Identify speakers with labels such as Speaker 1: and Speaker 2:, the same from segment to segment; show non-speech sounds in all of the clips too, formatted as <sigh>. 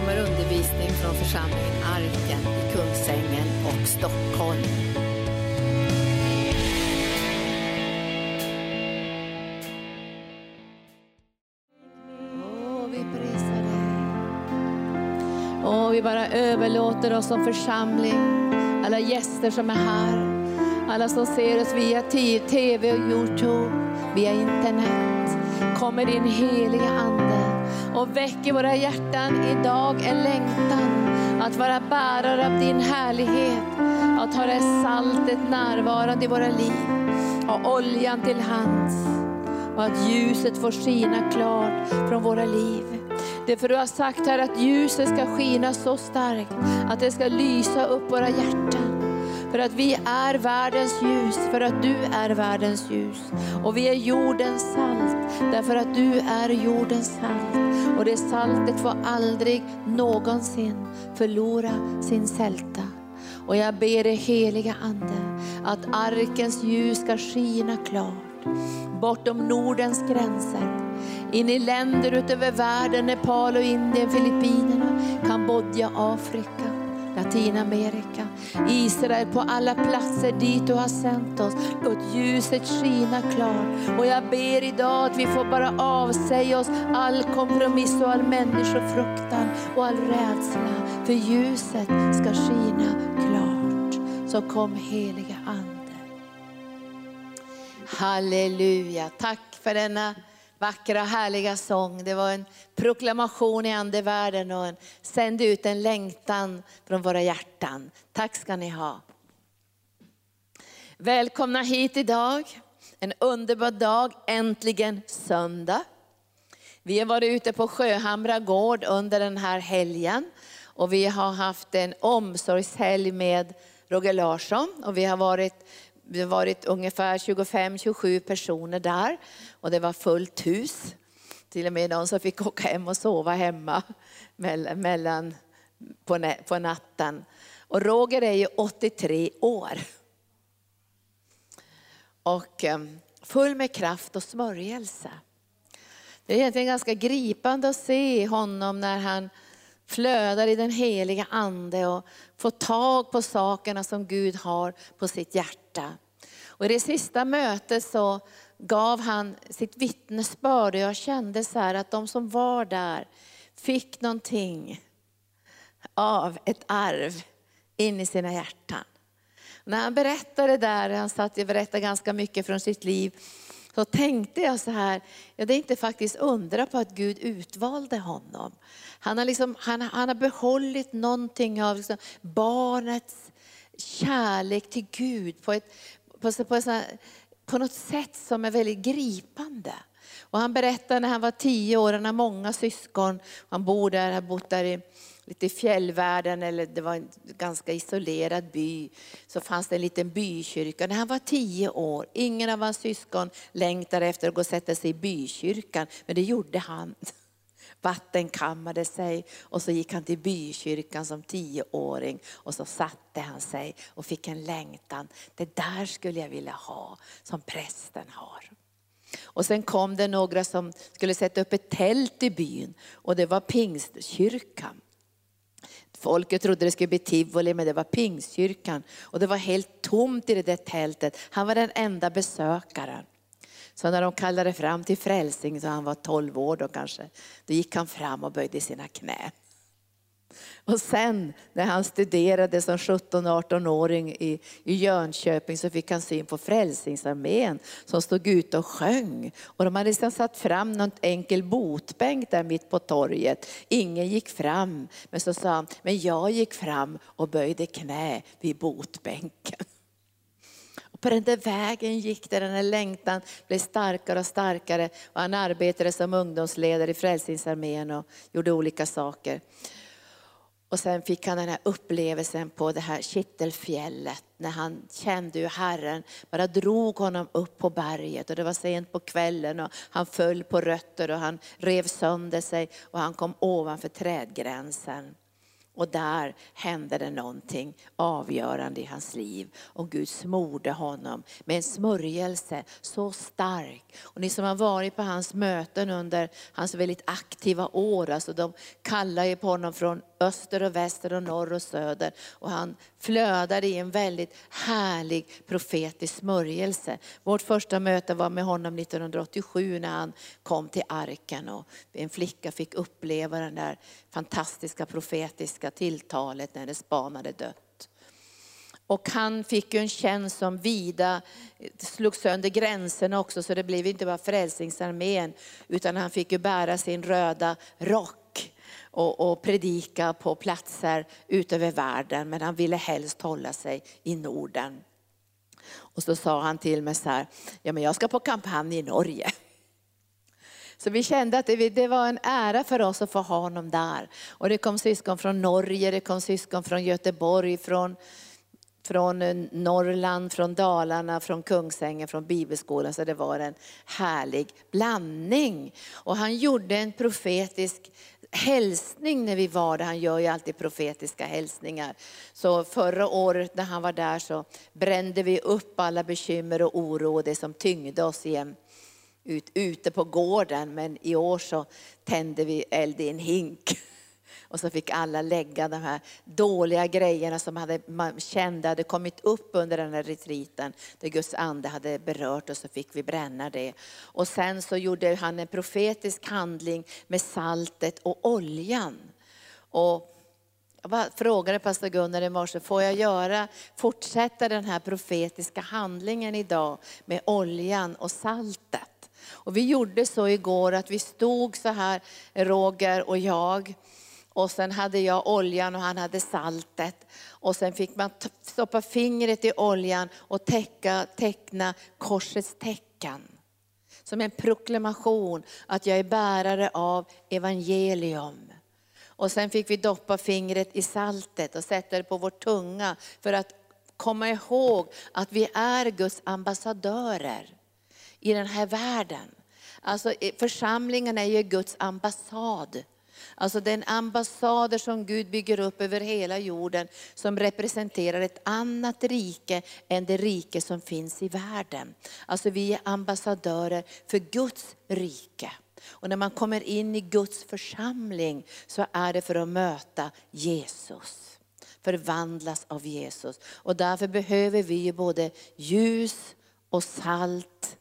Speaker 1: kommer undervisning från församlingen Arken i Kungsängen och Stockholm.
Speaker 2: Åh, vi prisar dig. Åh, vi bara överlåter oss som församling, alla gäster som är här, alla som ser oss via TV och Youtube, via internet. Kommer din heliga Ande och väcker våra hjärtan idag en längtan att vara bärare av din härlighet, att ha det saltet närvarande i våra liv, ha oljan till hands och att ljuset får skina klart från våra liv. Det är för du har sagt här att ljuset ska skina så starkt att det ska lysa upp våra hjärtan. För att vi är världens ljus, för att du är världens ljus. Och vi är jordens salt, därför att du är jordens salt. Och det saltet får aldrig någonsin förlora sin sälta. Och jag ber dig heliga Ande, att arkens ljus ska skina klart bortom Nordens gränser. In i länder utöver världen, Nepal och Indien, Filippinerna, Kambodja, Afrika, Latinamerika, Israel, på alla platser dit du har sänt oss. Låt ljuset skina klart. Och jag ber idag att vi får bara avsäga oss all kompromiss och all människofruktan och all rädsla. För ljuset ska skina klart. Så kom heliga Ande. Halleluja. Tack för denna vackra härliga sång. Det var en proklamation i andevärlden och en, sände ut en längtan från våra hjärtan. Tack ska ni ha. Välkomna hit idag. En underbar dag, äntligen söndag. Vi har varit ute på Sjöhamra gård under den här helgen och vi har haft en omsorgshelg med Roger Larsson och vi har varit vi har varit ungefär 25-27 personer där och det var fullt hus. Till och med de som fick åka hem och sova hemma mellan, på, på natten. Och Roger är ju 83 år. Och eh, full med kraft och smörjelse. Det är egentligen ganska gripande att se honom när han flödar i den heliga ande och får tag på sakerna som Gud har på sitt hjärta. Och I det sista mötet så gav han sitt vittnesbörd och jag kände så här att de som var där fick någonting av ett arv in i sina hjärtan. När han berättade där, han satt och berättade ganska mycket från sitt liv, så tänkte jag så här, ja, det är inte faktiskt undra på att Gud utvalde honom. Han har, liksom, han, han har behållit någonting av liksom barnets kärlek till Gud på ett, på, på, på, på något sätt som är väldigt gripande. Och han berättade när han var tio år, han har många syskon, han bor där, har bott där i, lite i fjällvärlden, eller det var en ganska isolerad by, så fanns det en liten bykyrka. När han var tio år, ingen av hans syskon längtade efter att gå och sätta sig i bykyrkan, men det gjorde han <laughs> vattenkammade sig och så gick han till bykyrkan som tioåring och så satte han sig och fick en längtan. Det där skulle jag vilja ha som prästen har. Och sen kom det några som skulle sätta upp ett tält i byn och det var pingstkyrkan. Folket trodde det skulle bli tivoli men det var pingstkyrkan och det var helt tomt i det där tältet. Han var den enda besökaren. Så när de kallade fram till frälsning, så han var 12 år då kanske, då gick han fram och böjde sina knän. Och sen när han studerade som 17-18-åring i, i Jönköping så fick han syn på Frälsningsarmén som stod ute och sjöng. Och de hade liksom satt fram någon enkel botbänk där mitt på torget. Ingen gick fram, men så sa han, men jag gick fram och böjde knä vid botbänken. Och på den där vägen gick det, den här längtan blev starkare och starkare. Och han arbetade som ungdomsledare i Frälsningsarmén och gjorde olika saker. Och sen fick han den här upplevelsen på det här Kittelfjället när han kände hur Herren bara drog honom upp på berget och det var sent på kvällen och han föll på rötter och han rev sönder sig och han kom ovanför trädgränsen. Och där hände det någonting avgörande i hans liv. Och Gud smorde honom med en smörjelse så stark. Och ni som har varit på hans möten under hans väldigt aktiva år, alltså de kallar ju på honom från öster och väster och norr och söder. Och han flödade i en väldigt härlig profetisk smörjelse. Vårt första möte var med honom 1987 när han kom till arken och en flicka fick uppleva det där fantastiska profetiska tilltalet när hennes barn hade dött. Och han fick ju en tjänst som vida slog sönder gränserna också så det blev inte bara Frälsningsarmén utan han fick ju bära sin röda rock och, och predika på platser utöver världen men han ville helst hålla sig i Norden. Och så sa han till mig så här, ja men jag ska på kampanj i Norge. Så vi kände att det, var en ära för oss att få ha honom där. Och det kom syskon från Norge, det kom syskon från Göteborg, från, från eh, Norrland, från Dalarna, från Kungsängen, från Bibelskolan. Så det var en härlig blandning. Och han gjorde en profetisk hälsning när vi var där. Han gör ju alltid profetiska hälsningar. Så förra året när han var där så brände vi upp alla bekymmer och oro och det som tyngde oss igen ut, ute på gården. Men i år så tände vi eld i en hink. Och så fick alla lägga de här dåliga grejerna som hade, man kände hade kommit upp under den här retriten. Där Guds ande hade berört och så fick vi bränna det. Och sen så gjorde han en profetisk handling med saltet och oljan. Och jag frågade pastor Gunnar i morse, får jag göra, fortsätta den här profetiska handlingen idag med oljan och saltet? Och vi gjorde så igår att vi stod så här, Roger och jag. Och sen hade jag oljan och han hade saltet. Och sen fick man stoppa fingret i oljan och täcka, teckna korsets tecken. Som en proklamation att jag är bärare av evangelium. Och sen fick vi doppa fingret i saltet och sätta det på vår tunga för att komma ihåg att vi är Guds ambassadörer i den här världen. Alltså församlingen är ju Guds ambassad. Alltså den ambassader som Gud bygger upp över hela jorden som representerar ett annat rike än det rike som finns i världen. Alltså vi är ambassadörer för Guds rike. Och när man kommer in i Guds församling så är det för att möta Jesus. Förvandlas av Jesus. Och därför behöver vi både ljus och salt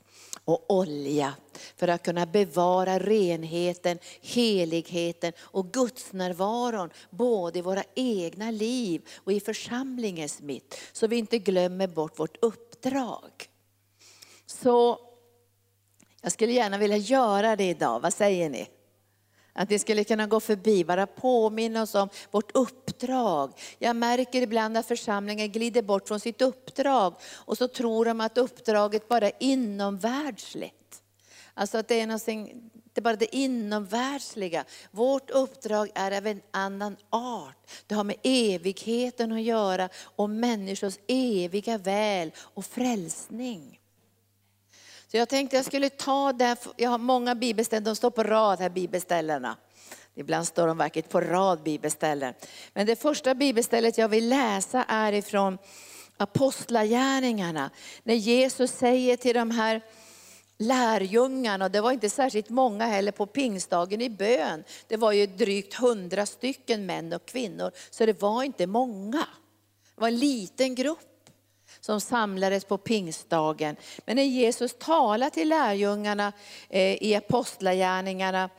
Speaker 2: och olja för att kunna bevara renheten, heligheten och Guds närvaron både i våra egna liv och i församlingens mitt. Så vi inte glömmer bort vårt uppdrag. Så jag skulle gärna vilja göra det idag, vad säger ni? Att vi skulle kunna gå förbi, bara påminna oss om vårt uppdrag. Jag märker ibland att församlingen glider bort från sitt uppdrag och så tror de att uppdraget bara är inomvärldsligt. Alltså att det är någonting, det är bara det inomvärldsliga. Vårt uppdrag är av en annan art. Det har med evigheten att göra och människors eviga väl och frälsning. Så jag tänkte jag skulle ta det, jag har många bibelställen, de står på rad här bibelställena. Ibland står de verkligen på rad bibelställen. Men det första bibelstället jag vill läsa är ifrån Apostlagärningarna. När Jesus säger till de här lärjungarna, och det var inte särskilt många heller på pingstdagen i bön. Det var ju drygt hundra stycken män och kvinnor, så det var inte många. Det var en liten grupp som samlades på pingstdagen. Men när Jesus talar till lärjungarna eh, i Apostlagärningarna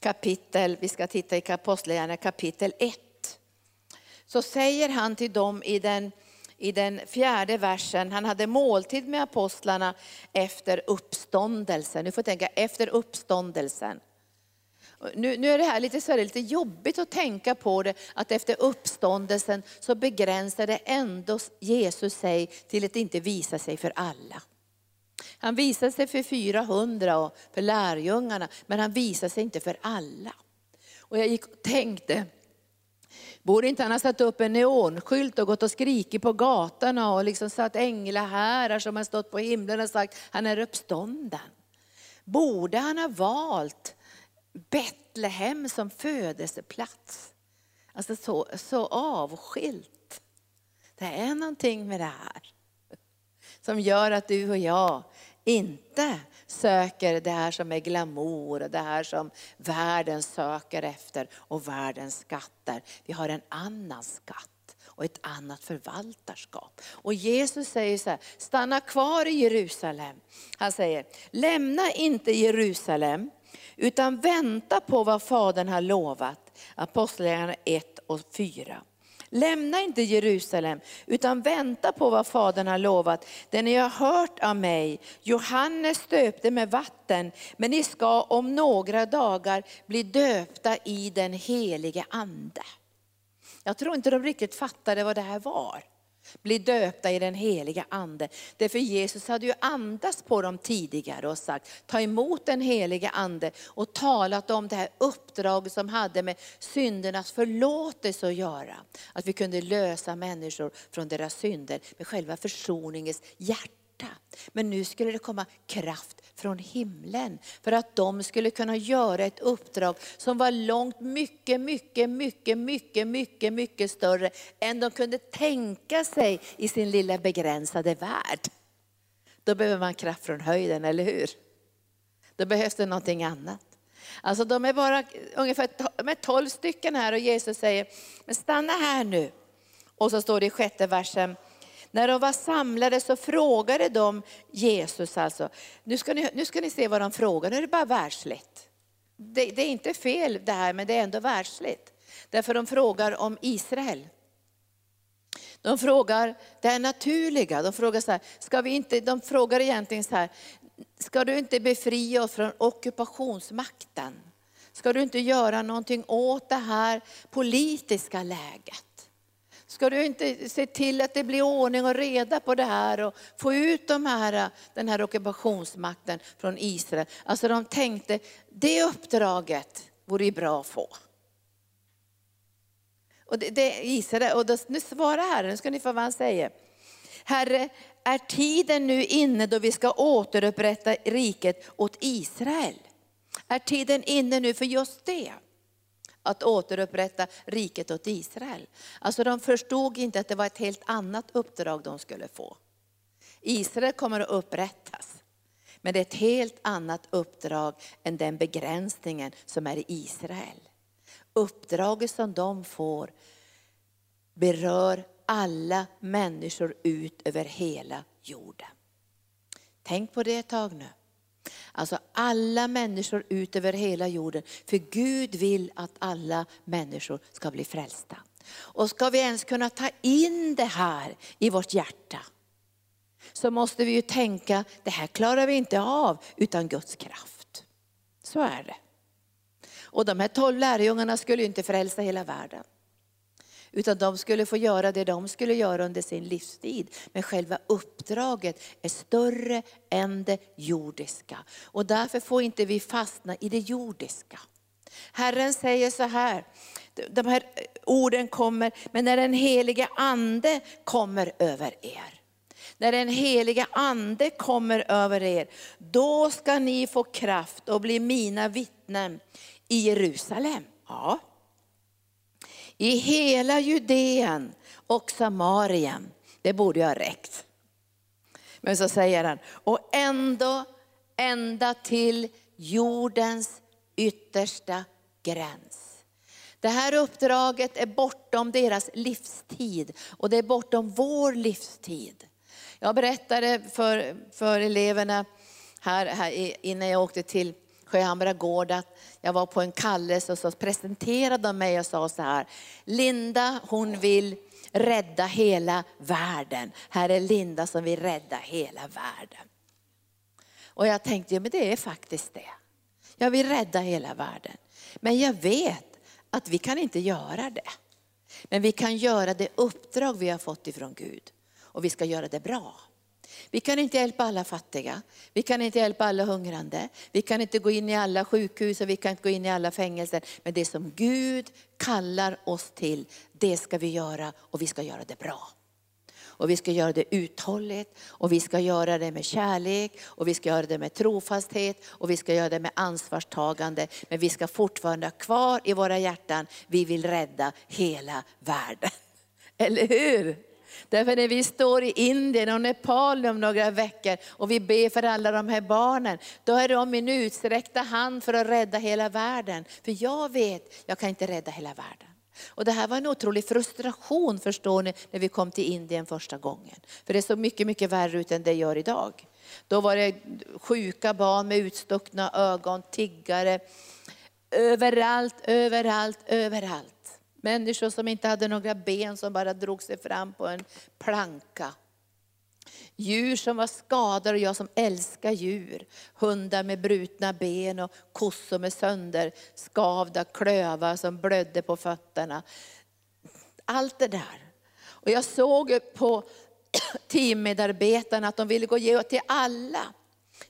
Speaker 2: kapitel, vi ska titta i Apostlagärningarna kapitel 1. Så säger han till dem i den, i den fjärde versen, han hade måltid med apostlarna efter uppståndelsen. Nu får jag tänka efter uppståndelsen. Nu, nu är det här lite, så här, lite jobbigt att tänka på det, att efter uppståndelsen så begränsade ändå Jesus sig till att inte visa sig för alla. Han visade sig för 400 och för lärjungarna, men han visade sig inte för alla. Och jag gick och tänkte, Borde inte han ha satt upp en neonskylt och gått och skrikit på gatorna och liksom satt änglahärar som har stått på himlen och sagt, han är uppstånden. Borde han ha valt Betlehem som födelseplats. Alltså så, så avskilt. Det är någonting med det här som gör att du och jag inte söker det här som är glamour och det här som världen söker efter och världens skatter. Vi har en annan skatt och ett annat förvaltarskap. Och Jesus säger så här, stanna kvar i Jerusalem. Han säger, lämna inte Jerusalem utan vänta på vad Fadern har lovat. Apostlagärningarna 1 och 4. Lämna inte Jerusalem, utan vänta på vad Fadern har lovat. Det ni har hört av mig. Johannes döpte med vatten, men ni ska om några dagar bli döpta i den helige Ande. Jag tror inte de riktigt fattade vad det här var. Bli döpta i den heliga ande. Därför Jesus hade ju andats på dem tidigare och sagt, ta emot den heliga ande och talat om det här uppdraget som hade med syndernas förlåtelse att göra. Att vi kunde lösa människor från deras synder med själva försoningens hjärta hjärta. Men nu skulle det komma kraft från himlen för att de skulle kunna göra ett uppdrag som var långt mycket, mycket, mycket, mycket, mycket, mycket större än de kunde tänka sig i sin lilla begränsade värld. Då behöver man kraft från höjden, eller hur? Då behövs det någonting annat. Alltså de är bara ungefär med tolv stycken här och Jesus säger, men stanna här nu. Och så står det i sjätte versen, när de var samlade så frågade de Jesus alltså, nu ska ni, nu ska ni se vad de frågar, nu är det bara världsligt. Det, det är inte fel det här, men det är ändå världsligt. Därför de frågar om Israel. De frågar det naturliga, de frågar så här, ska vi inte, de frågar egentligen så här, ska du inte befria oss från ockupationsmakten? Ska du inte göra någonting åt det här politiska läget? Ska du inte se till att det blir ordning och reda på det här och få ut de här, den här ockupationsmakten från Israel? Alltså de tänkte, det uppdraget vore ju bra att få. Och det, det Israel, och då, nu svarar Herren, nu ska ni få vad han säger. Herre, är tiden nu inne då vi ska återupprätta riket åt Israel? Är tiden inne nu för just det? Att återupprätta riket åt Israel. Alltså de förstod inte att det var ett helt annat uppdrag de skulle få. Israel kommer att upprättas. Men det är ett helt annat uppdrag än den begränsningen som är i Israel. Uppdraget som de får berör alla människor ut över hela jorden. Tänk på det ett tag nu. Alltså alla människor ut över hela jorden. För Gud vill att alla människor ska bli frälsta. Och ska vi ens kunna ta in det här i vårt hjärta, så måste vi ju tänka, det här klarar vi inte av utan Guds kraft. Så är det. Och de här tolv lärjungarna skulle ju inte frälsa hela världen. Utan de skulle få göra det de skulle göra under sin livstid. Men själva uppdraget är större än det jordiska. Och därför får inte vi fastna i det jordiska. Herren säger så här, de här orden kommer, men när den heliga ande kommer över er. När den heliga ande kommer över er, då ska ni få kraft och bli mina vittnen i Jerusalem. Ja, i hela Judeen och Samarien. Det borde ju ha räckt. Men så säger han, och ändå ända till jordens yttersta gräns. Det här uppdraget är bortom deras livstid och det är bortom vår livstid. Jag berättade för, för eleverna här, här innan jag åkte till Sjöhamra gård att jag var på en kallelse och så presenterade de mig och sa så här, Linda hon vill rädda hela världen. Här är Linda som vill rädda hela världen. Och jag tänkte, ja men det är faktiskt det. Jag vill rädda hela världen. Men jag vet att vi kan inte göra det. Men vi kan göra det uppdrag vi har fått ifrån Gud. Och vi ska göra det bra. Vi kan inte hjälpa alla fattiga, vi kan inte hjälpa alla hungrande, vi kan inte gå in i alla sjukhus och vi kan inte gå in i alla fängelser. Men det som Gud kallar oss till, det ska vi göra och vi ska göra det bra. och vi ska göra det uthålligt och vi ska göra det med kärlek och vi ska göra det med trofasthet och vi ska göra det med ansvarstagande. Men vi ska fortfarande ha kvar i våra hjärtan, vi vill rädda hela världen. <laughs> Eller hur? Därför när vi står i Indien och Nepal om några veckor och vi ber för alla de här barnen, då är de min utsträckta hand för att rädda hela världen. För jag vet, jag kan inte rädda hela världen. Och det här var en otrolig frustration förstår ni, när vi kom till Indien första gången. För det såg mycket, mycket värre ut än det gör idag. Då var det sjuka barn med utstuckna ögon, tiggare, överallt, överallt, överallt. Människor som inte hade några ben som bara drog sig fram på en planka. Djur som var skadade och jag som älskar djur. Hundar med brutna ben och kossor med sönderskavda klövar som blödde på fötterna. Allt det där. Och jag såg på <clears throat> teammedarbetarna att de ville gå och ge till alla.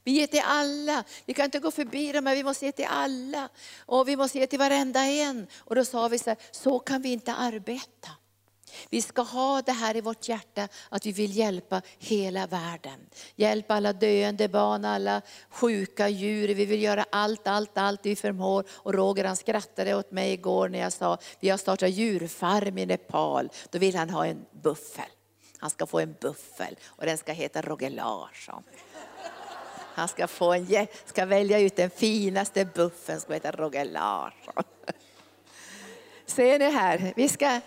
Speaker 2: Vi ger till alla. Vi kan inte gå förbi dem, men vi måste ge till alla. Och vi måste ge till varenda en. Och då sa vi så här, så kan vi inte arbeta. Vi ska ha det här i vårt hjärta, att vi vill hjälpa hela världen. Hjälpa alla döende barn, alla sjuka djur. Vi vill göra allt, allt, allt vi förmår. Och Roger han skrattade åt mig igår när jag sa, vi har startat djurfarm i Nepal. Då vill han ha en buffel. Han ska få en buffel och den ska heta Roger Larsson. Han ska, få en, ska välja ut den finaste buffen som heter Roger Larsson. Ser ni här? Vi ska,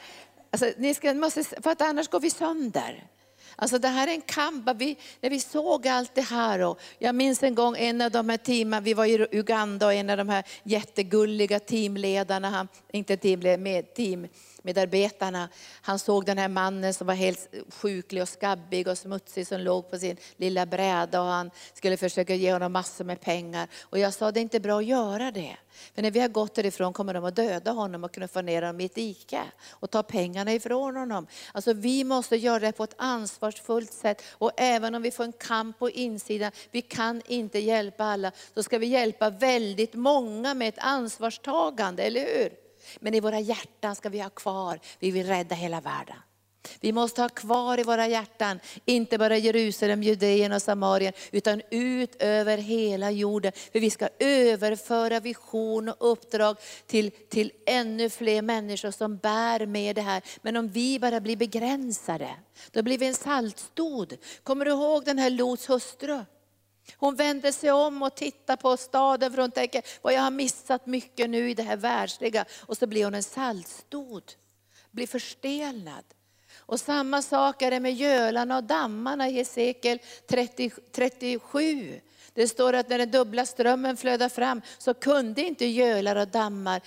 Speaker 2: alltså, ni ska, måste, för att annars går vi sönder. Alltså det här är en kamp. Vi, när vi såg allt det här. Och jag minns en gång en av de här teamen, vi var i Uganda och en av de här jättegulliga teamledarna, han, inte teamledare, med team, medarbetarna, han såg den här mannen som var helt sjuklig och skabbig och smutsig som låg på sin lilla bräda och han skulle försöka ge honom massor med pengar. Och jag sa, det är inte bra att göra det. För när vi har gått därifrån kommer de att döda honom och knuffa ner honom i ett dike och ta pengarna ifrån honom. Alltså vi måste göra det på ett ansvarsfullt sätt och även om vi får en kamp på insidan, vi kan inte hjälpa alla, så ska vi hjälpa väldigt många med ett ansvarstagande, eller hur? Men i våra hjärtan ska vi ha kvar, vi vill rädda hela världen. Vi måste ha kvar i våra hjärtan, inte bara Jerusalem, Judeen och Samarien, utan ut över hela jorden. För vi ska överföra vision och uppdrag till, till ännu fler människor som bär med det här. Men om vi bara blir begränsade, då blir vi en saltstod. Kommer du ihåg den här Lots hustru? Hon vänder sig om och tittar på staden för hon tänker, vad jag har missat mycket nu i det här världsliga. Och så blir hon en saltstod, blir förstelnad. Och samma sak är det med gölarna och dammarna i Hesekiel 30, 37. Det står att när den dubbla strömmen flödade fram så kunde inte gölar och dammar,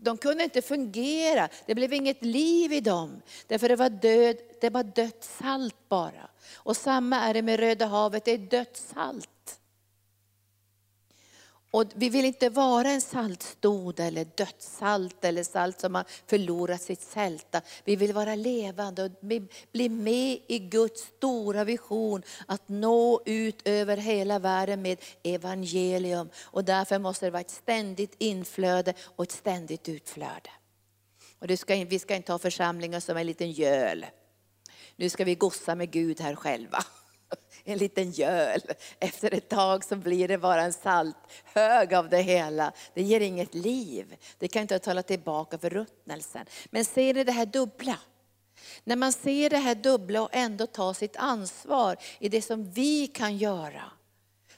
Speaker 2: de kunde inte fungera. Det blev inget liv i dem. Därför det var, död, det var dött salt bara. Och samma är det med Röda havet, det är dött salt. Och vi vill inte vara en saltstod eller dödssalt, eller salt som har förlorat sitt sälta. Vi vill vara levande och bli med i Guds stora vision att nå ut över hela världen med evangelium. Och därför måste det vara ett ständigt inflöde och ett ständigt utflöde. Och ska, vi ska inte ha församlingar som en liten göl. Nu ska vi gossa med Gud här själva en liten göl. Efter ett tag så blir det bara en salt hög av det hela. Det ger inget liv. Det kan inte tala tillbaka för ruttnelsen. Men ser ni det här dubbla? När man ser det här dubbla och ändå tar sitt ansvar i det som vi kan göra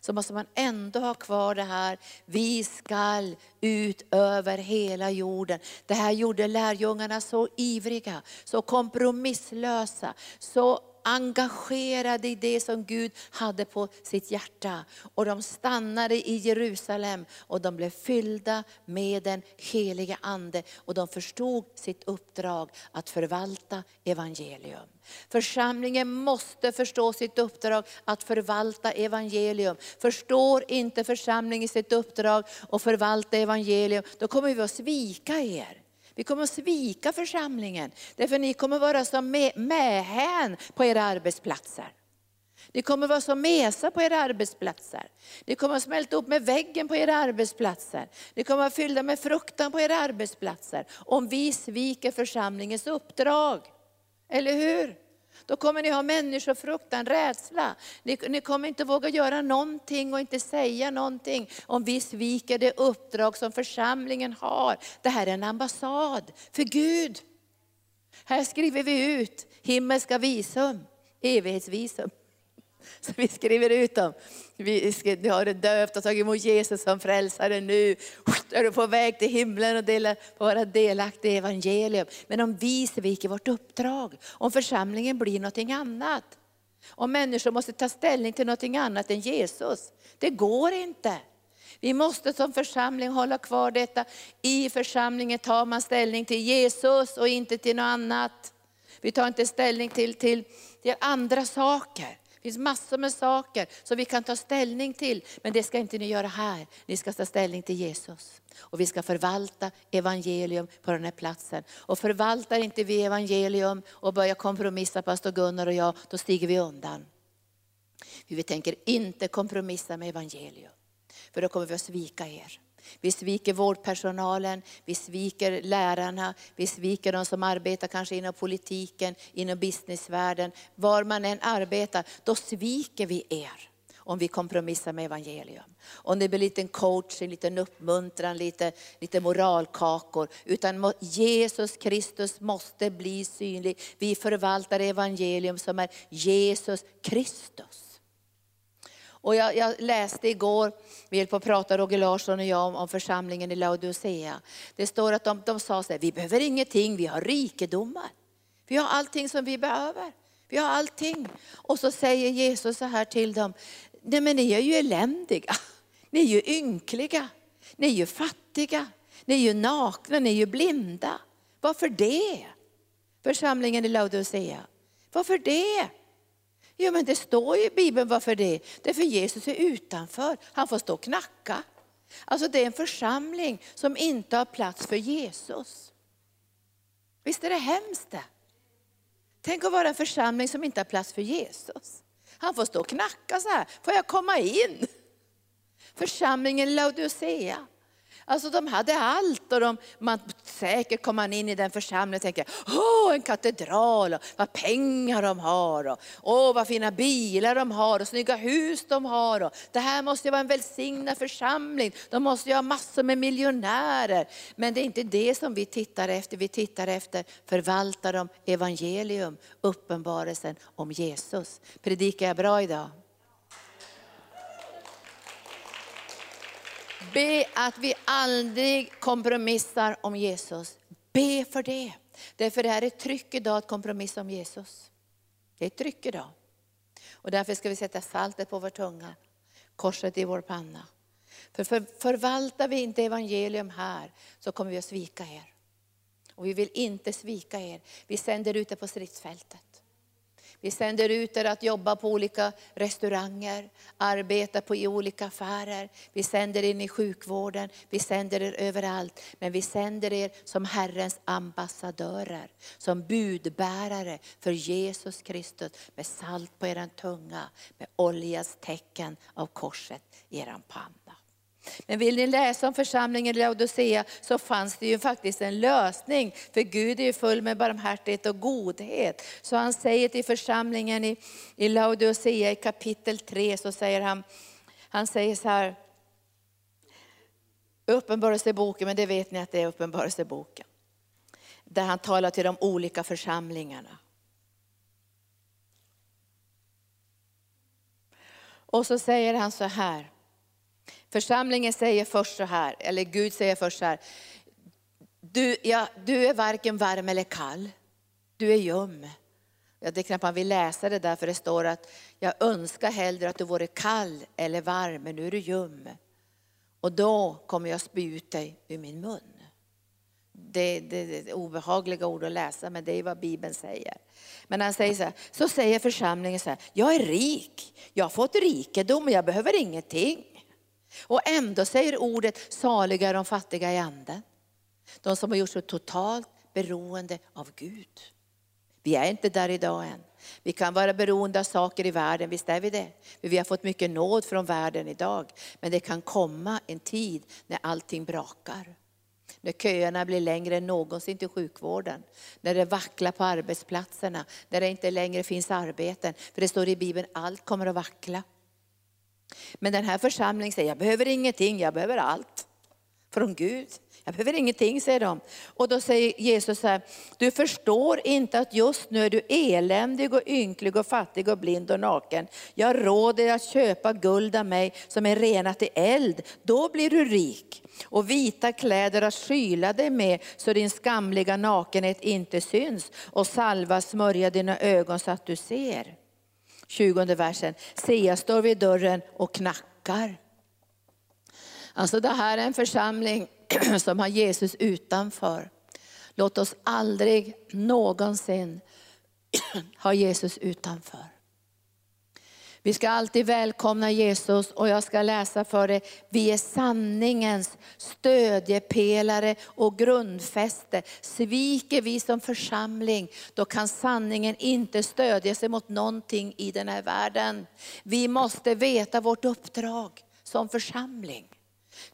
Speaker 2: så måste man ändå ha kvar det här, vi skall ut över hela jorden. Det här gjorde lärjungarna så ivriga, så kompromisslösa, så engagerade i det som Gud hade på sitt hjärta. Och de stannade i Jerusalem och de blev fyllda med den heliga Ande. Och de förstod sitt uppdrag att förvalta evangelium. Församlingen måste förstå sitt uppdrag att förvalta evangelium. Förstår inte församlingen sitt uppdrag att förvalta evangelium, då kommer vi att svika er. Vi kommer att svika församlingen, därför ni kommer att vara som mähän på era arbetsplatser. Ni kommer att vara som mesa på era arbetsplatser. Ni kommer att smälta upp med väggen på era arbetsplatser. Ni kommer att fyllda med fruktan på era arbetsplatser. Om vi sviker församlingens uppdrag. Eller hur? Då kommer ni ha människofruktan, rädsla. Ni, ni kommer inte våga göra någonting och inte säga någonting om vi sviker det uppdrag som församlingen har. Det här är en ambassad för Gud. Här skriver vi ut himmelska visum, evighetsvisum. <laughs> Så vi skriver ut dem. Vi har det döpt och tagit emot Jesus som frälsare nu. Är du på väg till himlen och får vara delaktig i evangelium. Men om vi sviker vårt uppdrag, om församlingen blir någonting annat. Om människor måste ta ställning till någonting annat än Jesus. Det går inte. Vi måste som församling hålla kvar detta. I församlingen tar man ställning till Jesus och inte till något annat. Vi tar inte ställning till, till, till andra saker. Det finns massor med saker som vi kan ta ställning till, men det ska inte ni göra här. Ni ska ta ställning till Jesus. Och vi ska förvalta evangelium på den här platsen. Och förvaltar inte vi evangelium och börjar kompromissa, pastor Gunnar och jag, då stiger vi undan. Vi tänker inte kompromissa med evangelium, för då kommer vi att svika er. Vi sviker vårdpersonalen, vi sviker lärarna, vi sviker de som arbetar kanske inom politiken, inom businessvärlden. Var man än arbetar, då sviker vi er om vi kompromissar med evangelium. Om det blir en liten coaching, liten uppmuntran, lite, lite moralkakor. Utan Jesus Kristus måste bli synlig. Vi förvaltar evangelium som är Jesus Kristus. Och jag, jag, läste igår, vi höll på att prata Roger Larsson och jag om, om församlingen i Laodicea. Det står att de, de sa så här, vi behöver ingenting, vi har rikedomar. Vi har allting som vi behöver. Vi har allting. Och så säger Jesus så här till dem, nej men ni är ju eländiga. Ni är ju ynkliga. Ni är ju fattiga. Ni är ju nakna, ni är ju blinda. Varför det? Församlingen i Laodicea. Varför det? Jo men det står ju i Bibeln varför det. Det är för Jesus är utanför, han får stå och knacka. Alltså det är en församling som inte har plats för Jesus. Visst är det hemskt det? Tänk att vara en församling som inte har plats för Jesus. Han får stå och knacka så här, får jag komma in? Församlingen Laodicea, Alltså de hade allt och de, man, säkert kom man in i den församlingen och tänkte, åh en katedral, och vad pengar de har, och åh vad fina bilar de har och snygga hus de har. Och, det här måste ju vara en välsignad församling, de måste ju ha massor med miljonärer. Men det är inte det som vi tittar efter, vi tittar efter, förvaltar de evangelium, uppenbarelsen om Jesus. Predikar jag bra idag? Be att vi aldrig kompromissar om Jesus. Be för det. Därför det här är ett tryck idag att kompromissa om Jesus. Det är ett tryck idag. Och därför ska vi sätta saltet på vår tunga, korset i vår panna. För, för förvaltar vi inte evangelium här så kommer vi att svika er. Och vi vill inte svika er. Vi sänder ut det på stridsfältet. Vi sänder ut er att jobba på olika restauranger, arbeta på i olika affärer. Vi sänder in i sjukvården, vi sänder er överallt. Men vi sänder er som Herrens ambassadörer, som budbärare för Jesus Kristus. Med salt på er tunga, med oljas tecken av korset i er pann. Men vill ni läsa om församlingen i Laodicea så fanns det ju faktiskt en lösning. För Gud är ju full med barmhärtighet och godhet. Så han säger till församlingen i, i Laodicea i kapitel 3 så säger han, han säger så här, Uppenbarelseboken, men det vet ni att det är Uppenbarelseboken. Där han talar till de olika församlingarna. Och så säger han så här, Församlingen säger först så här, eller Gud säger först så här. Du, ja, du är varken varm eller kall, du är ljum. Ja, det knappt man vill läsa det där för det står att jag önskar hellre att du vore kall eller varm, men nu är du ljum. Och då kommer jag spy ut dig ur min mun. Det, det, det är obehagliga ord att läsa, men det är vad Bibeln säger. Men han säger så här, så säger församlingen så här, jag är rik, jag har fått rikedom och jag behöver ingenting. Och ändå säger ordet saliga är de fattiga i anden. De som har gjort sig totalt beroende av Gud. Vi är inte där idag än. Vi kan vara beroende av saker i världen, visst är vi det. Vi har fått mycket nåd från världen idag. Men det kan komma en tid när allting brakar. När köerna blir längre än någonsin till sjukvården. När det vacklar på arbetsplatserna. När det inte längre finns arbeten. För det står i Bibeln, allt kommer att vackla. Men den här församlingen säger, jag behöver ingenting, jag behöver allt. Från Gud. Jag behöver ingenting, säger de. Och då säger Jesus så här, du förstår inte att just nu är du eländig och ynklig och fattig och blind och naken. Jag råder dig att köpa guld av mig som är renat i eld, då blir du rik. Och vita kläder att skyla dig med så din skamliga nakenhet inte syns. Och salva smörja dina ögon så att du ser. 20 versen, se jag står vid dörren och knackar. Alltså det här är en församling <clears throat> som har Jesus utanför. Låt oss aldrig någonsin <clears throat> ha Jesus utanför. Vi ska alltid välkomna Jesus och jag ska läsa för dig. Vi är sanningens stödjepelare och grundfäste. Sviker vi som församling, då kan sanningen inte stödja sig mot någonting i den här världen. Vi måste veta vårt uppdrag som församling.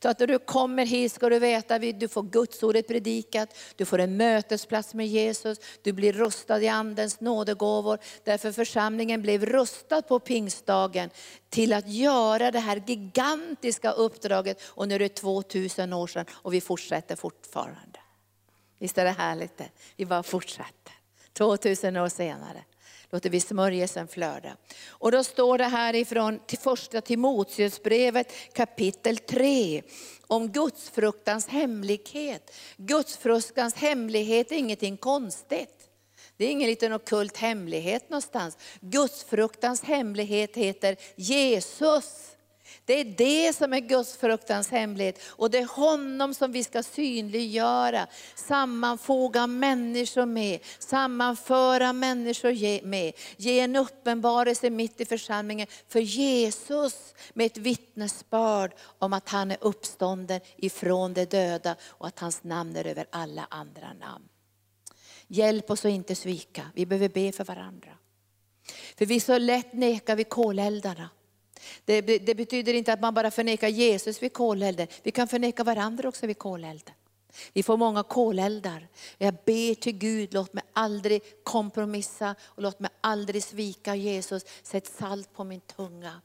Speaker 2: Så att när du kommer hit ska du veta att du får Guds ordet predikat, du får en mötesplats med Jesus, du blir rustad i andens nådegåvor. Därför församlingen blev rustad på pingstdagen till att göra det här gigantiska uppdraget. Och nu är det 2000 år sedan och vi fortsätter fortfarande. Visst är det härligt det? Vi bara fortsätter. 2000 år senare låter vi smörjelsen flöda. Och då står det här ifrån till första Timoteusbrevet kapitel 3 om gudsfruktans hemlighet. Gudsfruktans hemlighet är ingenting konstigt. Det är ingen liten okult hemlighet någonstans. Gudsfruktans hemlighet heter Jesus. Det är det som är Guds fruktans hemlighet och det är honom som vi ska synliggöra, sammanfoga människor med, sammanföra människor med, ge en uppenbarelse mitt i församlingen för Jesus med ett vittnesbörd om att han är uppstånden ifrån de döda och att hans namn är över alla andra namn. Hjälp oss att inte svika, vi behöver be för varandra. För vi så lätt nekar vi koleldarna. Det, det, betyder inte att man bara förnekar Jesus vid kolelden, vi kan förneka varandra också vid kolelden. Vi får många koleldar. Jag ber till Gud, låt mig aldrig kompromissa och låt mig aldrig svika Jesus. Sätt salt på min tunga.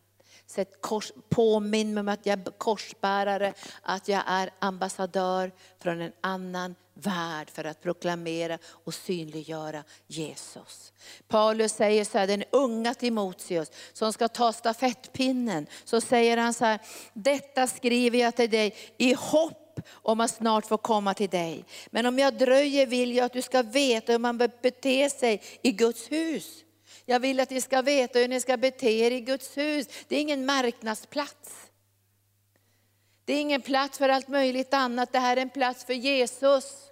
Speaker 2: Sätt kors, påminn mig om att jag är korsbärare, att jag är ambassadör från en annan värld för att proklamera och synliggöra Jesus. Paulus säger så här, den unga Timoteus som ska ta stafettpinnen, så säger han så här, detta skriver jag till dig i hopp om att snart få komma till dig. Men om jag dröjer vill jag att du ska veta hur man bör bete sig i Guds hus. Jag vill att ni ska veta hur ni ska bete er i Guds hus. Det är ingen marknadsplats. Det är ingen plats för allt möjligt annat, det här är en plats för Jesus.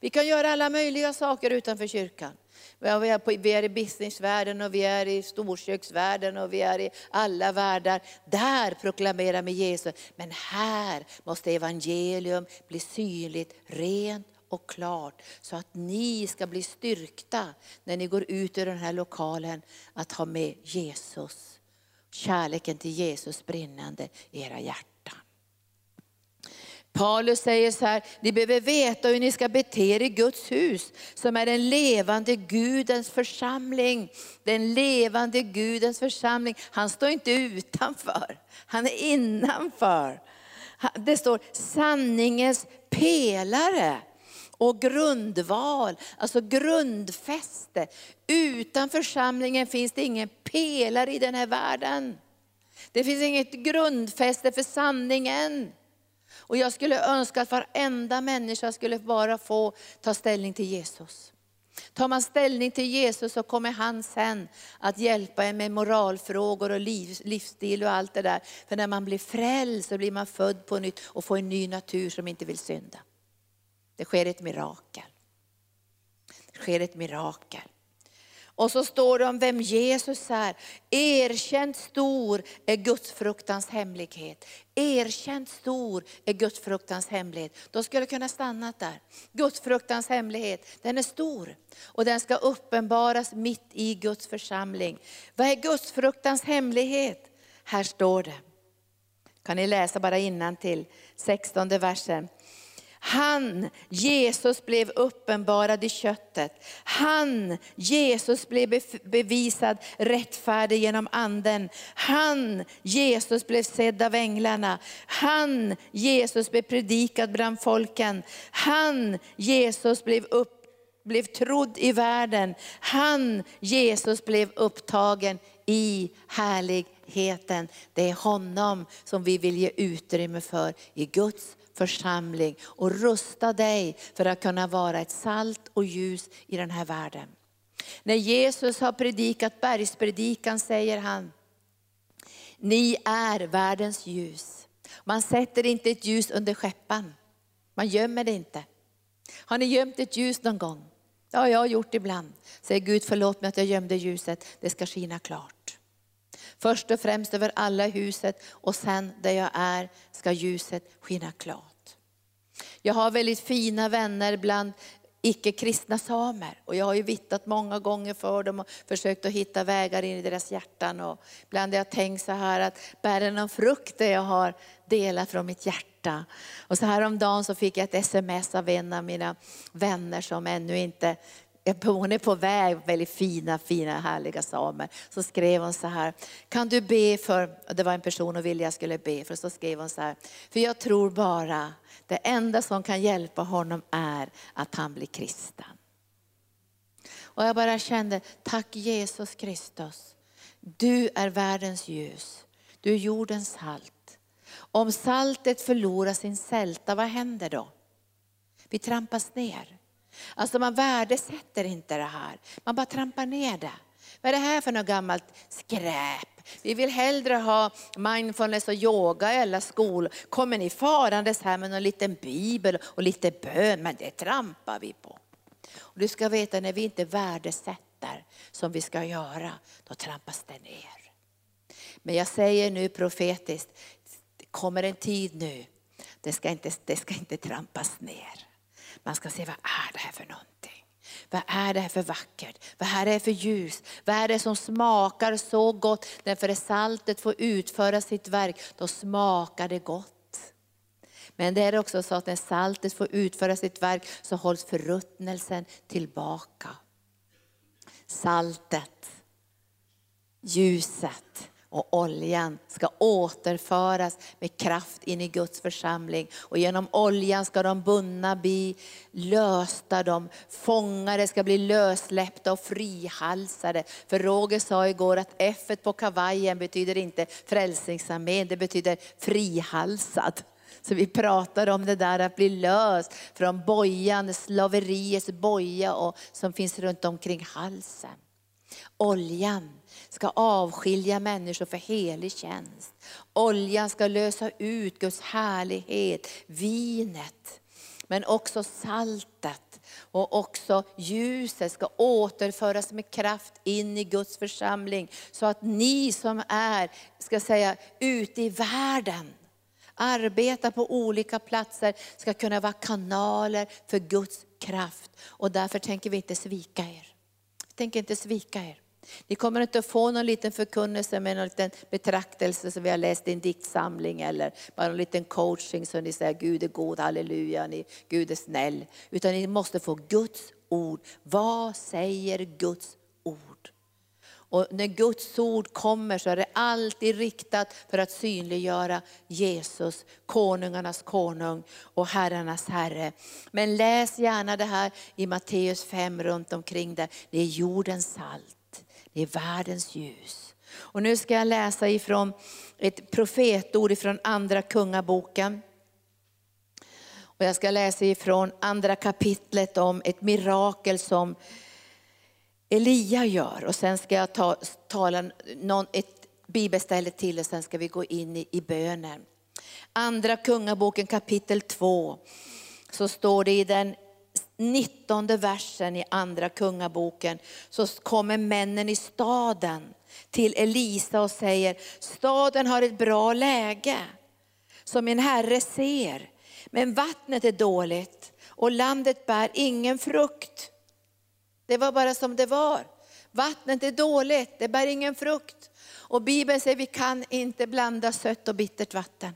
Speaker 2: Vi kan göra alla möjliga saker utanför kyrkan. Vi är i businessvärlden och vi är i storköksvärlden och vi är i alla världar. Där proklamerar vi Jesus. Men här måste evangelium bli synligt, rent och klart så att ni ska bli styrkta när ni går ut ur den här lokalen att ha med Jesus. Kärleken till Jesus brinnande i era hjärtan. Paulus säger så här, ni behöver veta hur ni ska bete er i Guds hus, som är den levande Gudens församling. Den levande Gudens församling. Han står inte utanför, han är innanför. Det står sanningens pelare och grundval, alltså grundfäste. Utan församlingen finns det ingen pelare i den här världen. Det finns inget grundfäste för sanningen. Och jag skulle önska att varenda människa skulle bara få ta ställning till Jesus. Tar man ställning till Jesus så kommer han sen att hjälpa en med moralfrågor och liv, livsstil och allt det där. För när man blir frälst så blir man född på nytt och får en ny natur som inte vill synda. Det sker ett mirakel. Det sker ett mirakel. Och så står det om vem Jesus är. Erkänt stor är gudsfruktans hemlighet. Erkänt stor är gudsfruktans hemlighet. Då skulle jag kunna stanna där. Gudsfruktans hemlighet, den är stor. Och den ska uppenbaras mitt i Guds församling. Vad är gudsfruktans hemlighet? Här står det. Kan ni läsa bara innan till 16 versen. Han, Jesus, blev uppenbarad i köttet. Han, Jesus, blev bevisad rättfärdig genom anden. Han, Jesus, blev sedd av änglarna. Han, Jesus, blev predikad bland folken. Han, Jesus, blev upp blev trodd i världen. Han, Jesus, blev upptagen i härligheten. Det är honom som vi vill ge utrymme för i Guds församling och rusta dig för att kunna vara ett salt och ljus i den här världen. När Jesus har predikat bergspredikan säger han, ni är världens ljus. Man sätter inte ett ljus under skeppan. Man gömmer det inte. Har ni gömt ett ljus någon gång? Ja, jag har gjort ibland. Säger Gud, förlåt mig att jag gömde ljuset. Det ska skina klart. Först och främst över alla huset och sen där jag är ska ljuset skina klart. Jag har väldigt fina vänner bland icke-kristna samer. Och jag har ju vittnat många gånger för dem och försökt att hitta vägar in i deras hjärtan. Och ibland har jag tänkt så här att bär det någon frukt det jag har delat från mitt hjärta. Och så häromdagen så fick jag ett sms av en av mina vänner som ännu inte Eh, hon är på väg, väldigt fina, fina, härliga samer. Så skrev hon så här, kan du be för, det var en person och ville jag skulle be för, så skrev hon så här, för jag tror bara det enda som kan hjälpa honom är att han blir kristen. Och jag bara kände, tack Jesus Kristus. Du är världens ljus. Du är jordens salt. Om saltet förlorar sin sälta, vad händer då? Vi trampas ner. Alltså man värdesätter inte det här. Man bara trampar ner det. Vad är det här för något gammalt skräp? Vi vill hellre ha mindfulness och yoga i alla skolor. Kommer ni farandes här med någon liten bibel och lite bön, men det trampar vi på. Och du ska veta när vi inte värdesätter som vi ska göra, då trampas det ner. Men jag säger nu profetiskt, det kommer en tid nu, det ska inte, det ska inte trampas ner. Man ska se vad är det här för någonting. Vad är det här för vackert? Vad är det för ljus? Vad är det som smakar så gott? När saltet får utföra sitt verk, då smakar det gott. Men det är också så att när saltet får utföra sitt verk så hålls förruttnelsen tillbaka. Saltet, ljuset, och oljan ska återföras med kraft in i Guds församling. Och genom oljan ska de bundna bli lösta, de fångade ska bli lösläppta och frihalsade. För Roger sa igår att F på kavajen betyder inte frälsningsarmén, det betyder frihalsad. Så vi pratar om det där att bli löst från bojan, slaveriets boja och, som finns runt omkring halsen. Oljan ska avskilja människor för helig tjänst. Oljan ska lösa ut Guds härlighet, vinet, men också saltet och också ljuset ska återföras med kraft in i Guds församling. Så att ni som är, ska säga, ute i världen, arbetar på olika platser, ska kunna vara kanaler för Guds kraft. Och därför tänker vi inte svika er. Vi tänker inte svika er. Ni kommer inte att få någon liten förkunnelse med någon liten betraktelse som vi har läst i en diktsamling eller bara en liten coaching som ni säger Gud är god, halleluja, ni, Gud är snäll. Utan ni måste få Guds ord. Vad säger Guds ord? Och när Guds ord kommer så är det alltid riktat för att synliggöra Jesus, konungarnas konung och herrarnas herre. Men läs gärna det här i Matteus 5 runt omkring där. Det är jordens salt. Det är världens ljus. Och nu ska jag läsa ifrån ett profetord ifrån andra kungaboken. Och jag ska läsa ifrån andra kapitlet om ett mirakel som Elia gör. Och sen ska jag ta, tala någon, ett bibelställe till och sen ska vi gå in i, i bönen. Andra kungaboken kapitel 2 så står det i den 19 versen i andra kungaboken så kommer männen i staden till Elisa och säger, staden har ett bra läge som min herre ser. Men vattnet är dåligt och landet bär ingen frukt. Det var bara som det var. Vattnet är dåligt, det bär ingen frukt. Och Bibeln säger vi kan inte blanda sött och bittert vatten.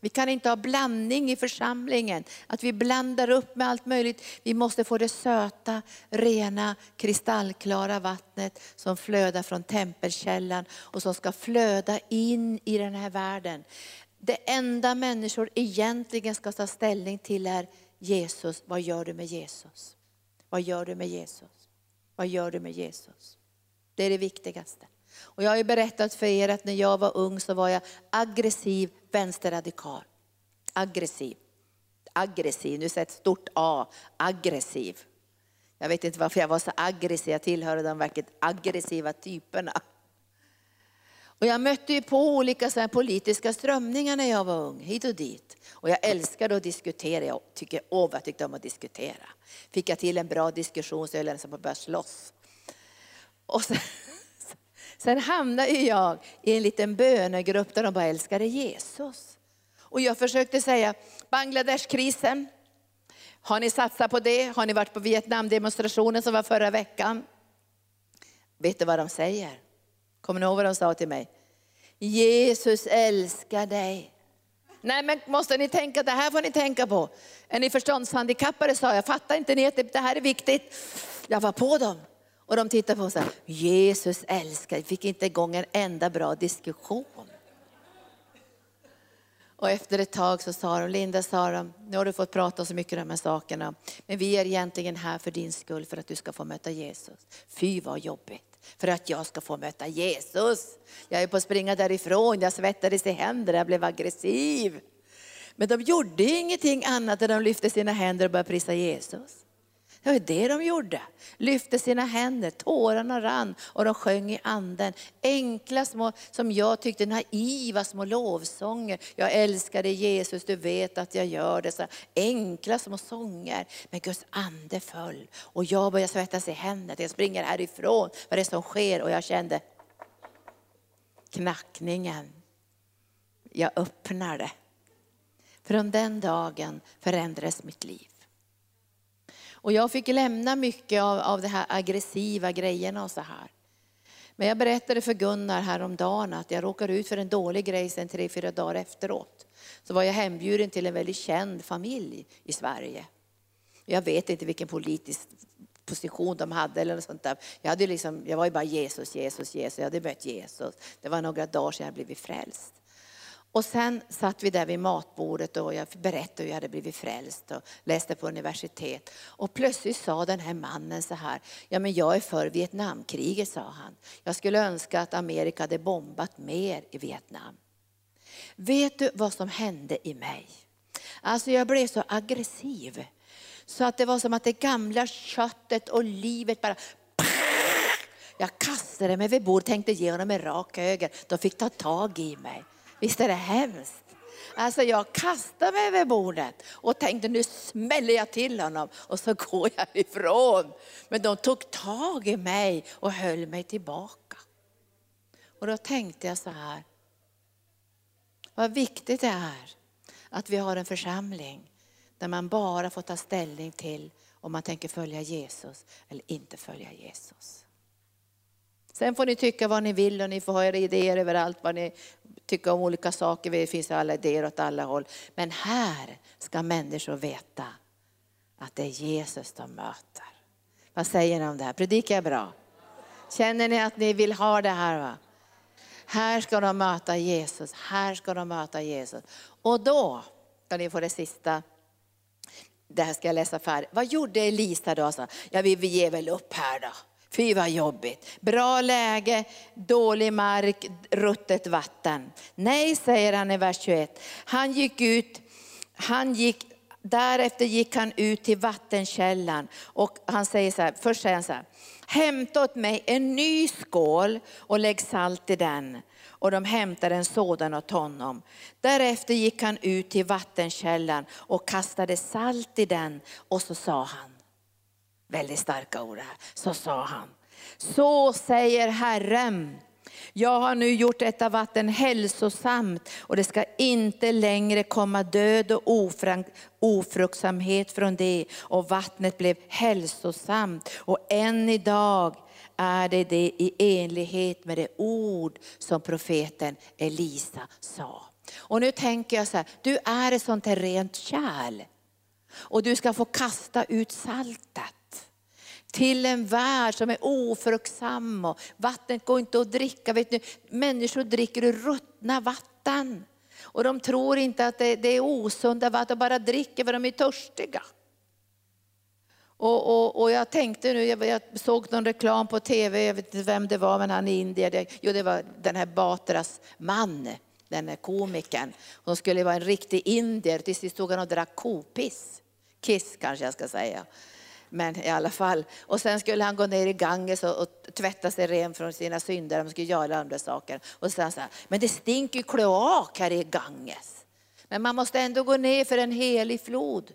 Speaker 2: Vi kan inte ha blandning i församlingen, att vi blandar upp med allt möjligt. Vi måste få det söta, rena, kristallklara vattnet som flödar från tempelkällan och som ska flöda in i den här världen. Det enda människor egentligen ska ta ställning till är Jesus, vad gör du med Jesus? Vad gör du med Jesus? Vad gör du med Jesus? Det är det viktigaste. Och jag har ju berättat för er att när jag var ung så var jag aggressiv vänsterradikal. Aggressiv. Aggressiv, nu sätter ett stort A, aggressiv. Jag vet inte varför jag var så aggressiv, jag tillhörde de verkligt aggressiva typerna. Och jag mötte ju på olika så politiska strömningar när jag var ung, hit och dit. Och jag älskade att diskutera, jag tycker, åh vad jag tyckte om att diskutera. Fick jag till en bra diskussion så jag nästan på att börja slåss. Och sen, sen hamnade jag i en liten bönegrupp där de bara älskade Jesus. Och jag försökte säga, Bangladeshkrisen, har ni satsat på det? Har ni varit på Vietnamdemonstrationen som var förra veckan? Vet du vad de säger? Kommer ni ihåg vad de sa till mig? Jesus älskar dig. Nej men måste ni tänka, det här får ni tänka på. Är ni förståndshandikappade sa jag, fattar inte ni att det här är viktigt? Jag var på dem. Och de tittade på mig och sa, Jesus älskar, Vi fick inte igång en enda bra diskussion. Och efter ett tag så sa de, Linda sa de, nu har du fått prata så mycket om de här sakerna, men vi är egentligen här för din skull, för att du ska få möta Jesus. Fy vad jobbigt för att jag ska få möta Jesus. Jag är på att springa därifrån, jag svettades i händerna, jag blev aggressiv. Men de gjorde ingenting annat än de lyfte sina händer och började prisa Jesus. Det var det de gjorde. Lyfte sina händer, tårarna rann och de sjöng i anden. Enkla små, som jag tyckte naiva små lovsånger. Jag älskar dig Jesus, du vet att jag gör det. Så enkla små sånger. Men Guds ande föll och jag började svettas i händerna. Jag springer härifrån, vad det är som sker och jag kände knackningen. Jag öppnade. Från den dagen förändrades mitt liv. Och jag fick lämna mycket av, av de här aggressiva grejerna och så här. Men jag berättade för Gunnar häromdagen att jag råkade ut för en dålig grej sen tre, fyra dagar efteråt. Så var jag hembjuden till en väldigt känd familj i Sverige. Jag vet inte vilken politisk position de hade eller något sånt där. Jag, hade liksom, jag var ju bara Jesus, Jesus, Jesus. Jag hade mött Jesus. Det var några dagar sedan jag blivit frälst. Och sen satt vi där vid matbordet och jag berättade hur jag hade blivit frälst och läste på universitet. Och plötsligt sa den här mannen så här, ja men jag är för Vietnamkriget sa han. Jag skulle önska att Amerika hade bombat mer i Vietnam. Vet du vad som hände i mig? Alltså jag blev så aggressiv. Så att det var som att det gamla köttet och livet bara jag kastade mig vid bordet, tänkte ge honom en rak höger. De fick ta tag i mig. Visst är det hemskt? Alltså jag kastade mig över bordet och tänkte nu smäller jag till honom och så går jag ifrån. Men de tog tag i mig och höll mig tillbaka. Och då tänkte jag så här, vad viktigt det är att vi har en församling där man bara får ta ställning till om man tänker följa Jesus eller inte följa Jesus. Sen får ni tycka vad ni vill och ni får ha era idéer överallt vad ni Tycka om olika saker. Det finns alla idéer åt alla håll. Men här ska människor veta att det är Jesus de möter. Vad säger ni om det här? Predikar jag bra? Känner ni att ni vill ha det här? Va? Här ska de möta Jesus, här ska de möta Jesus. Och då ska ni få det sista. Det här ska jag läsa färdigt. Vad gjorde Elisa då? Ja, vi ger väl upp här då. Fy vad jobbigt. Bra läge, dålig mark, ruttet vatten. Nej, säger han i vers 21. Han gick ut, han gick, därefter gick han ut till vattenkällan och han säger så här, först säger han så här, hämta åt mig en ny skål och lägg salt i den. Och de hämtade en sådan åt honom. Därefter gick han ut till vattenkällan och kastade salt i den och så sa han, Väldigt starka ord här. Så sa han. Så säger Herren. Jag har nu gjort detta vatten hälsosamt och det ska inte längre komma död och ofruktsamhet från det. Och vattnet blev hälsosamt och än idag är det det i enlighet med det ord som profeten Elisa sa. Och nu tänker jag så här, du är ett sånt här rent kärl. Och du ska få kasta ut saltet till en värld som är ofruktsam och vattnet går inte att dricka. Vet ni, människor dricker ur ruttna vatten. Och de tror inte att det, det är osunda vatten, de bara dricker för de är törstiga. Och, och, och, jag tänkte nu, jag, jag, såg någon reklam på tv, jag vet inte vem det var, men han är indier. Det, jo, det var den här Batras man, den här komikern. Hon skulle vara en riktig indier, till sist stod han och drack kopiss. Kiss kanske jag ska säga. Men i alla fall. Och sen skulle han gå ner i Ganges och, och tvätta sig ren från sina synder. Han skulle göra andra saker. Och sen så här, men det stinker kloak här i Ganges. Men man måste ändå gå ner för en helig flod.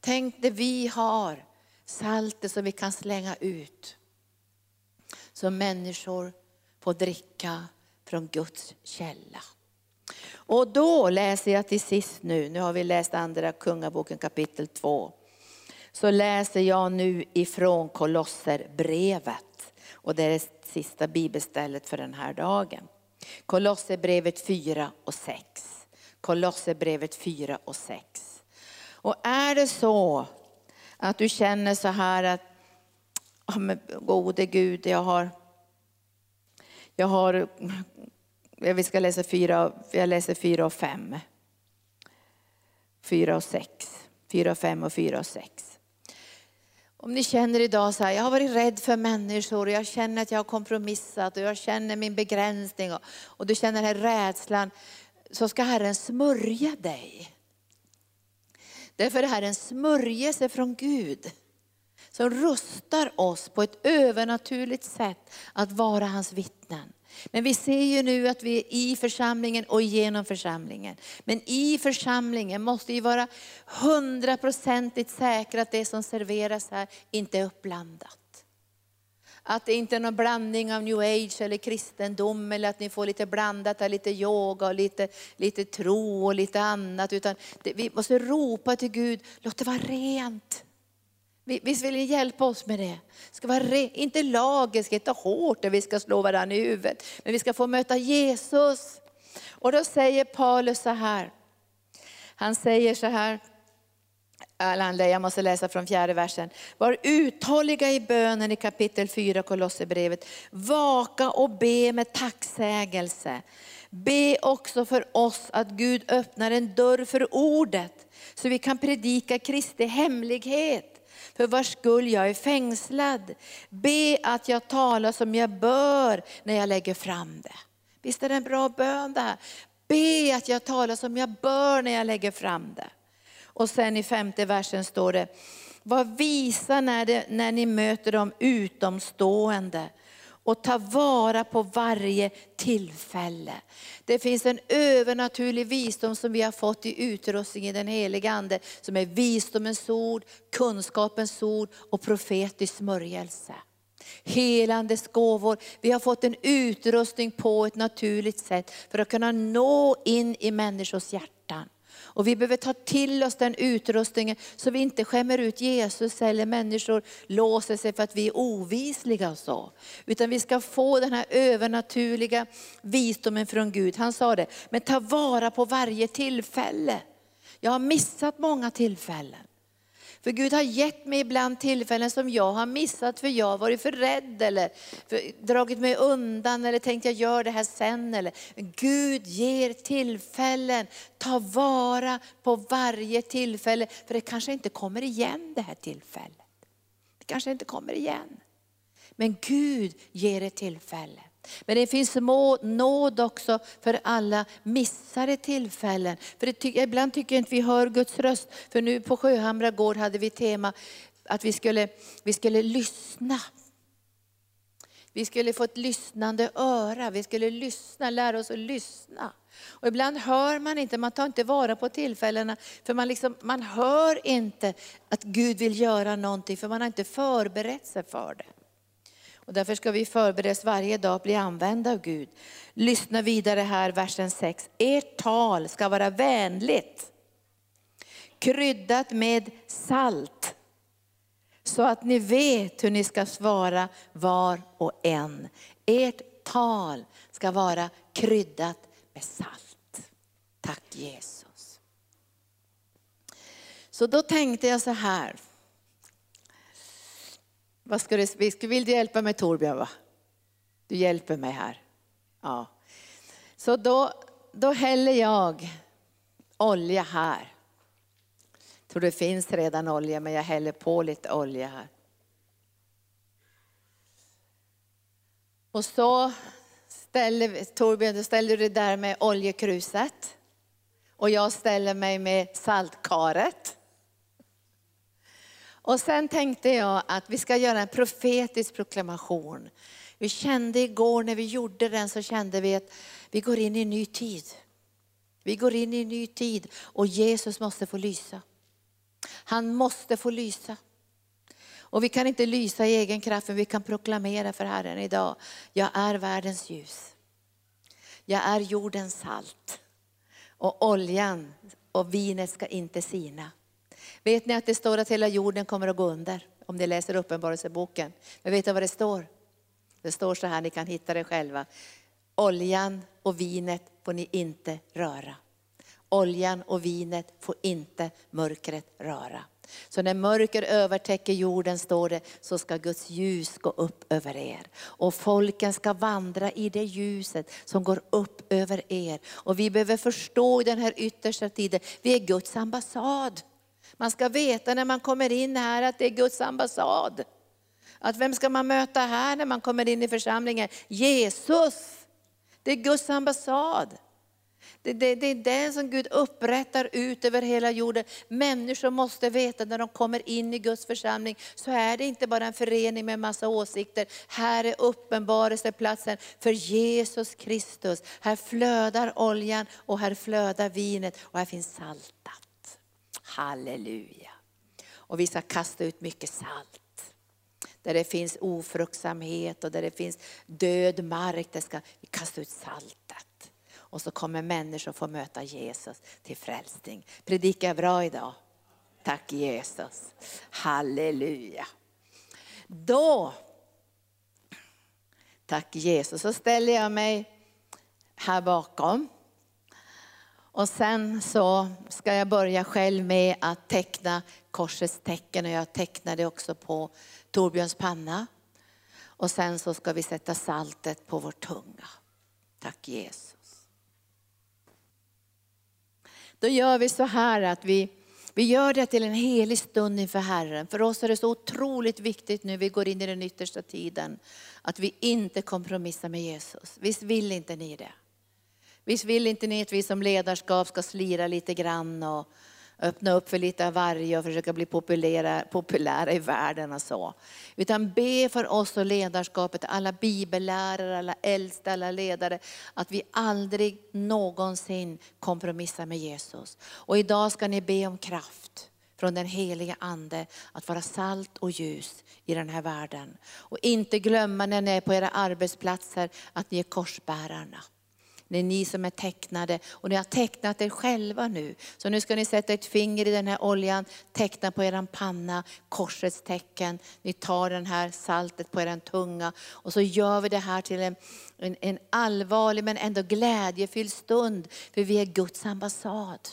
Speaker 2: Tänk det vi har, saltet som vi kan slänga ut. Så människor får dricka från Guds källa. Och då läser jag till sist nu, nu har vi läst andra kungaboken kapitel 2 så läser jag nu ifrån Kolosserbrevet. Och det är det sista bibelstället för den här dagen. Kolosserbrevet 4 och 6. Kolosserbrevet 4 och 6. Och är det så att du känner så här att, ja gode Gud, jag har, jag har, vi ska läsa 4, jag läser 4 och 5. 4 och 6, 4 och 5 och 4 och 6. Om ni känner idag så här, jag har varit rädd för människor och jag känner att jag har kompromissat och jag känner min begränsning och, och du känner den här rädslan, så ska Herren smörja dig. Därför är det en smörjelse från Gud som rustar oss på ett övernaturligt sätt att vara hans vittnen. Men vi ser ju nu att vi är i församlingen och genom församlingen. Men i församlingen måste vi vara hundraprocentigt säkra att det som serveras här inte är uppblandat. Att det inte är någon blandning av new age eller kristendom eller att ni får lite blandat, här, lite yoga och lite, lite tro och lite annat. Utan det, vi måste ropa till Gud, låt det vara rent. Visst vill ni hjälpa oss med det? ska vara re, inte lagiskt, inte hårt där vi ska slå varandra i huvudet. Men vi ska få möta Jesus. Och då säger Paulus så här. Han säger så här, jag måste läsa från fjärde versen. Var uthålliga i bönen i kapitel 4 Kolosserbrevet. Vaka och be med tacksägelse. Be också för oss att Gud öppnar en dörr för ordet så vi kan predika Kristi hemlighet för vars skull jag är fängslad. Be att jag talar som jag bör när jag lägger fram det. Visst är det en bra bön det här? Be att jag talar som jag bör när jag lägger fram det. Och sen i femte versen står det, var visa när, det, när ni möter de utomstående och ta vara på varje tillfälle. Det finns en övernaturlig visdom som vi har fått i utrustning i den heliga Ande, som är visdomens ord, kunskapens ord och profetisk smörjelse. Helandes gåvor. Vi har fått en utrustning på ett naturligt sätt för att kunna nå in i människors hjärtan. Och vi behöver ta till oss den utrustningen så vi inte skämmer ut Jesus eller människor låser sig för att vi är ovisliga och så. Utan vi ska få den här övernaturliga visdomen från Gud. Han sa det, men ta vara på varje tillfälle. Jag har missat många tillfällen. För Gud har gett mig ibland tillfällen som jag har missat för jag har varit för rädd eller för, dragit mig undan eller tänkt jag gör det här sen. Eller. Gud ger tillfällen, ta vara på varje tillfälle för det kanske inte kommer igen det här tillfället. Det kanske inte kommer igen. Men Gud ger ett tillfälle. Men det finns små nåd också för alla missade tillfällen. För det, ibland tycker jag inte vi hör Guds röst. För nu på Sjöhamra gård hade vi tema att vi skulle, vi skulle lyssna. Vi skulle få ett lyssnande öra, vi skulle lyssna, lära oss att lyssna. Och ibland hör man inte, man tar inte vara på tillfällena, för man, liksom, man hör inte att Gud vill göra någonting, för man har inte förberett sig för det. Och därför ska vi förberedas varje dag att bli använda av Gud. Lyssna vidare här, versen 6. Ert tal ska vara vänligt, kryddat med salt, så att ni vet hur ni ska svara var och en. Ert tal ska vara kryddat med salt. Tack Jesus. Så då tänkte jag så här. Vad ska du, vill du hjälpa mig Torbjörn? Va? Du hjälper mig här. Ja. Så då, då häller jag olja här. Jag tror det finns redan olja men jag häller på lite olja här. Och så ställer, Torbjörn, då ställer du dig där med oljekruset. Och jag ställer mig med saltkaret. Och sen tänkte jag att vi ska göra en profetisk proklamation. Vi kände igår när vi gjorde den så kände vi att vi går in i en ny tid. Vi går in i en ny tid och Jesus måste få lysa. Han måste få lysa. Och vi kan inte lysa i egen kraft, men vi kan proklamera för Herren idag. Jag är världens ljus. Jag är jordens salt. Och oljan och vinet ska inte sina. Vet ni att det står att hela jorden kommer att gå under? Om ni läser Uppenbarelseboken. Men vet ni vad det står? Det står så här, ni kan hitta det själva. Oljan och vinet får ni inte röra. Oljan och vinet får inte mörkret röra. Så när mörker övertäcker jorden, står det, så ska Guds ljus gå upp över er. Och folken ska vandra i det ljuset som går upp över er. Och vi behöver förstå i den här yttersta tiden, vi är Guds ambassad. Man ska veta när man kommer in här att det är Guds ambassad. Att vem ska man möta här när man kommer in i församlingen? Jesus! Det är Guds ambassad. Det, det, det, är det som Gud upprättar ut över hela jorden. Människor måste veta när de kommer in i Guds församling, så är det inte bara en förening med massa åsikter. Här är uppenbarelseplatsen för Jesus Kristus. Här flödar oljan och här flödar vinet och här finns saltat. Halleluja. Och vi ska kasta ut mycket salt. Där det finns ofruktsamhet och där det finns död mark, där ska vi kasta ut saltet. Och så kommer människor få möta Jesus till frälsning. Predikar jag bra idag? Tack Jesus. Halleluja. Då, tack Jesus, så ställer jag mig här bakom. Och sen så ska jag börja själv med att teckna korsets tecken och jag tecknade också på Torbjörns panna. Och sen så ska vi sätta saltet på vår tunga. Tack Jesus. Då gör vi så här att vi, vi gör det till en helig stund inför Herren. För oss är det så otroligt viktigt nu vi går in i den yttersta tiden, att vi inte kompromissar med Jesus. Visst vill inte ni det? Visst vill inte ni att vi som ledarskap ska slira lite grann och öppna upp för lite av varje och försöka bli populära, populära i världen och så. Utan be för oss och ledarskapet, alla bibellärare, alla äldsta, alla ledare, att vi aldrig någonsin kompromissar med Jesus. Och idag ska ni be om kraft från den heliga Ande att vara salt och ljus i den här världen. Och inte glömma när ni är på era arbetsplatser att ni är korsbärarna. Det är ni som är tecknade och ni har tecknat er själva nu. Så nu ska ni sätta ett finger i den här oljan, teckna på er panna korsets tecken. Ni tar den här saltet på er tunga och så gör vi det här till en, en, en allvarlig men ändå glädjefylld stund. För vi är Guds ambassad.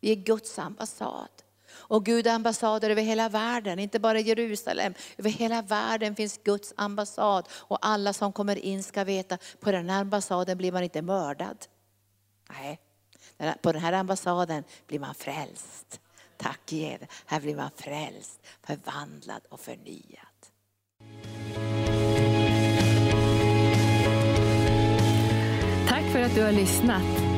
Speaker 2: Vi är Guds ambassad. Och Gud har ambassader över hela världen, inte bara i Jerusalem. Över hela världen finns Guds ambassad. Och alla som kommer in ska veta, på den här ambassaden blir man inte mördad. Nej, på den här ambassaden blir man frälst. Tack Jesus, här blir man frälst, förvandlad och förnyad.
Speaker 1: Tack för att du har lyssnat.